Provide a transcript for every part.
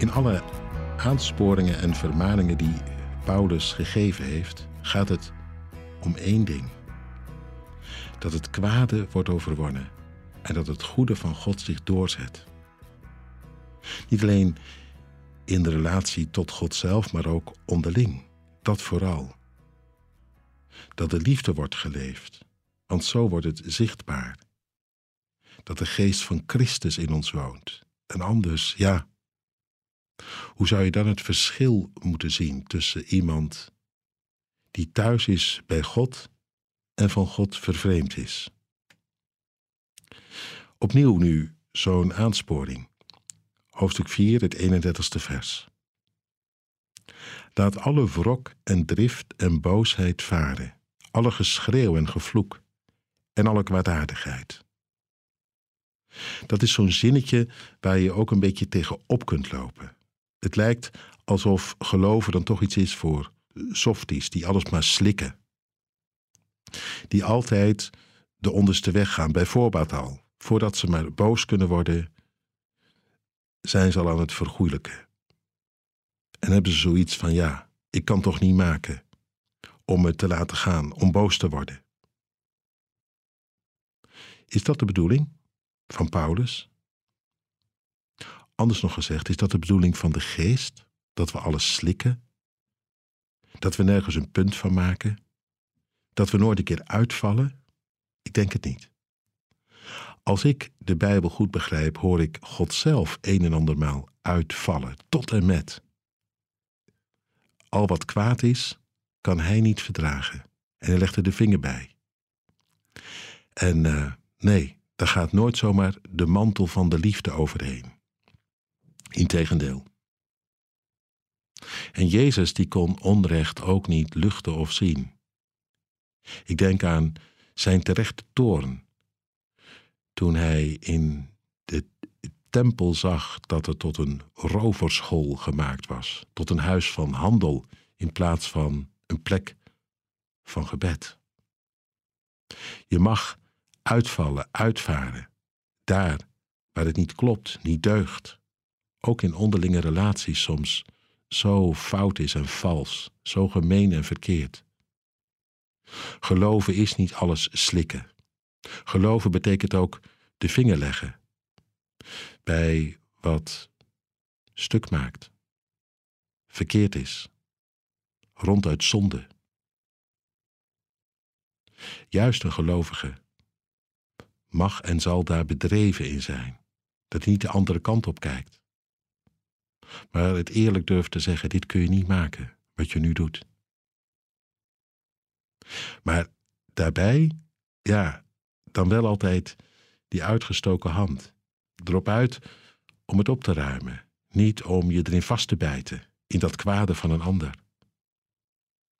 In alle aansporingen en vermaningen die Paulus gegeven heeft, gaat het om één ding. Dat het kwade wordt overwonnen en dat het goede van God zich doorzet. Niet alleen in de relatie tot God zelf, maar ook onderling. Dat vooral. Dat de liefde wordt geleefd, want zo wordt het zichtbaar. Dat de geest van Christus in ons woont. En anders, ja. Hoe zou je dan het verschil moeten zien tussen iemand die thuis is bij God en van God vervreemd is? Opnieuw nu zo'n aansporing. Hoofdstuk 4, het 31ste vers. Laat alle wrok en drift en boosheid varen, alle geschreeuw en gevloek en alle kwaadaardigheid. Dat is zo'n zinnetje waar je ook een beetje tegen op kunt lopen. Het lijkt alsof geloven dan toch iets is voor softies die alles maar slikken. Die altijd de onderste weg gaan, bijvoorbeeld al. Voordat ze maar boos kunnen worden, zijn ze al aan het vergoeilijken. En hebben ze zoiets van: ja, ik kan toch niet maken om het te laten gaan, om boos te worden. Is dat de bedoeling van Paulus? Anders nog gezegd, is dat de bedoeling van de geest? Dat we alles slikken? Dat we nergens een punt van maken? Dat we nooit een keer uitvallen? Ik denk het niet. Als ik de Bijbel goed begrijp, hoor ik God zelf een en andermaal uitvallen, tot en met. Al wat kwaad is, kan hij niet verdragen. En hij legt er de vinger bij. En uh, nee, daar gaat nooit zomaar de mantel van de liefde overheen. Integendeel. En Jezus die kon onrecht ook niet luchten of zien. Ik denk aan zijn terechte toorn toen hij in de tempel zag dat het tot een roverschool gemaakt was, tot een huis van handel in plaats van een plek van gebed. Je mag uitvallen, uitvaren, daar waar het niet klopt, niet deugt, ook in onderlinge relaties soms zo fout is en vals, zo gemeen en verkeerd. Geloven is niet alles slikken. Geloven betekent ook de vinger leggen bij wat stuk maakt, verkeerd is, ronduit zonde. Juist een gelovige mag en zal daar bedreven in zijn, dat hij niet de andere kant op kijkt. Maar het eerlijk durft te zeggen: dit kun je niet maken, wat je nu doet. Maar daarbij, ja, dan wel altijd die uitgestoken hand. Erop uit om het op te ruimen, niet om je erin vast te bijten, in dat kwade van een ander.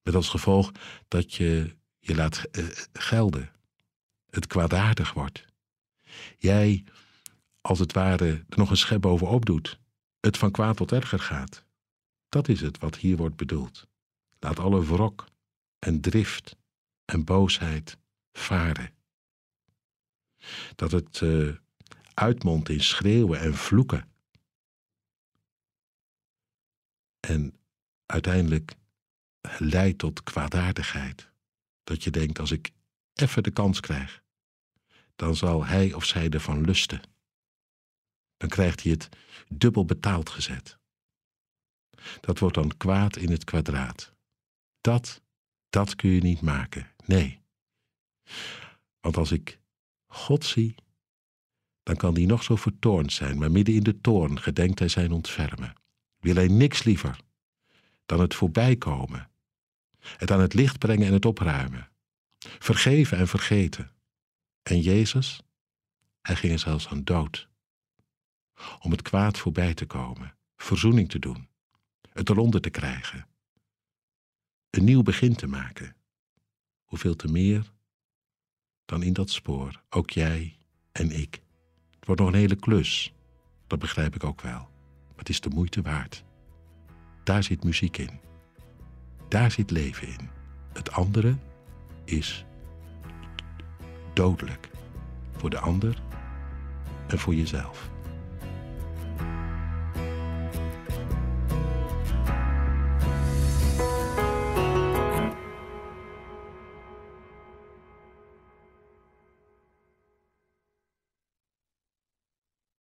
Met als gevolg dat je je laat eh, gelden, het kwaadaardig wordt. Jij, als het ware, er nog een schep bovenop doet, het van kwaad tot erger gaat. Dat is het wat hier wordt bedoeld. Laat alle wrok en drift en boosheid varen dat het uh, uitmondt in schreeuwen en vloeken. En uiteindelijk leidt tot kwaadaardigheid. Dat je denkt, als ik even de kans krijg, dan zal hij of zij ervan lusten. Dan krijgt hij het dubbel betaald gezet. Dat wordt dan kwaad in het kwadraat. Dat, dat kun je niet maken. Nee. Want als ik God zie, dan kan die nog zo vertoornd zijn, maar midden in de toorn gedenkt hij zijn ontfermen. Wil hij niks liever dan het voorbijkomen, het aan het licht brengen en het opruimen, vergeven en vergeten. En Jezus, hij ging er zelfs aan dood, om het kwaad voorbij te komen, verzoening te doen, het eronder te krijgen, een nieuw begin te maken. Hoeveel te meer dan in dat spoor. Ook jij en ik. Het wordt nog een hele klus. Dat begrijp ik ook wel. Maar het is de moeite waard. Daar zit muziek in. Daar zit leven in. Het andere is dodelijk. Voor de ander en voor jezelf.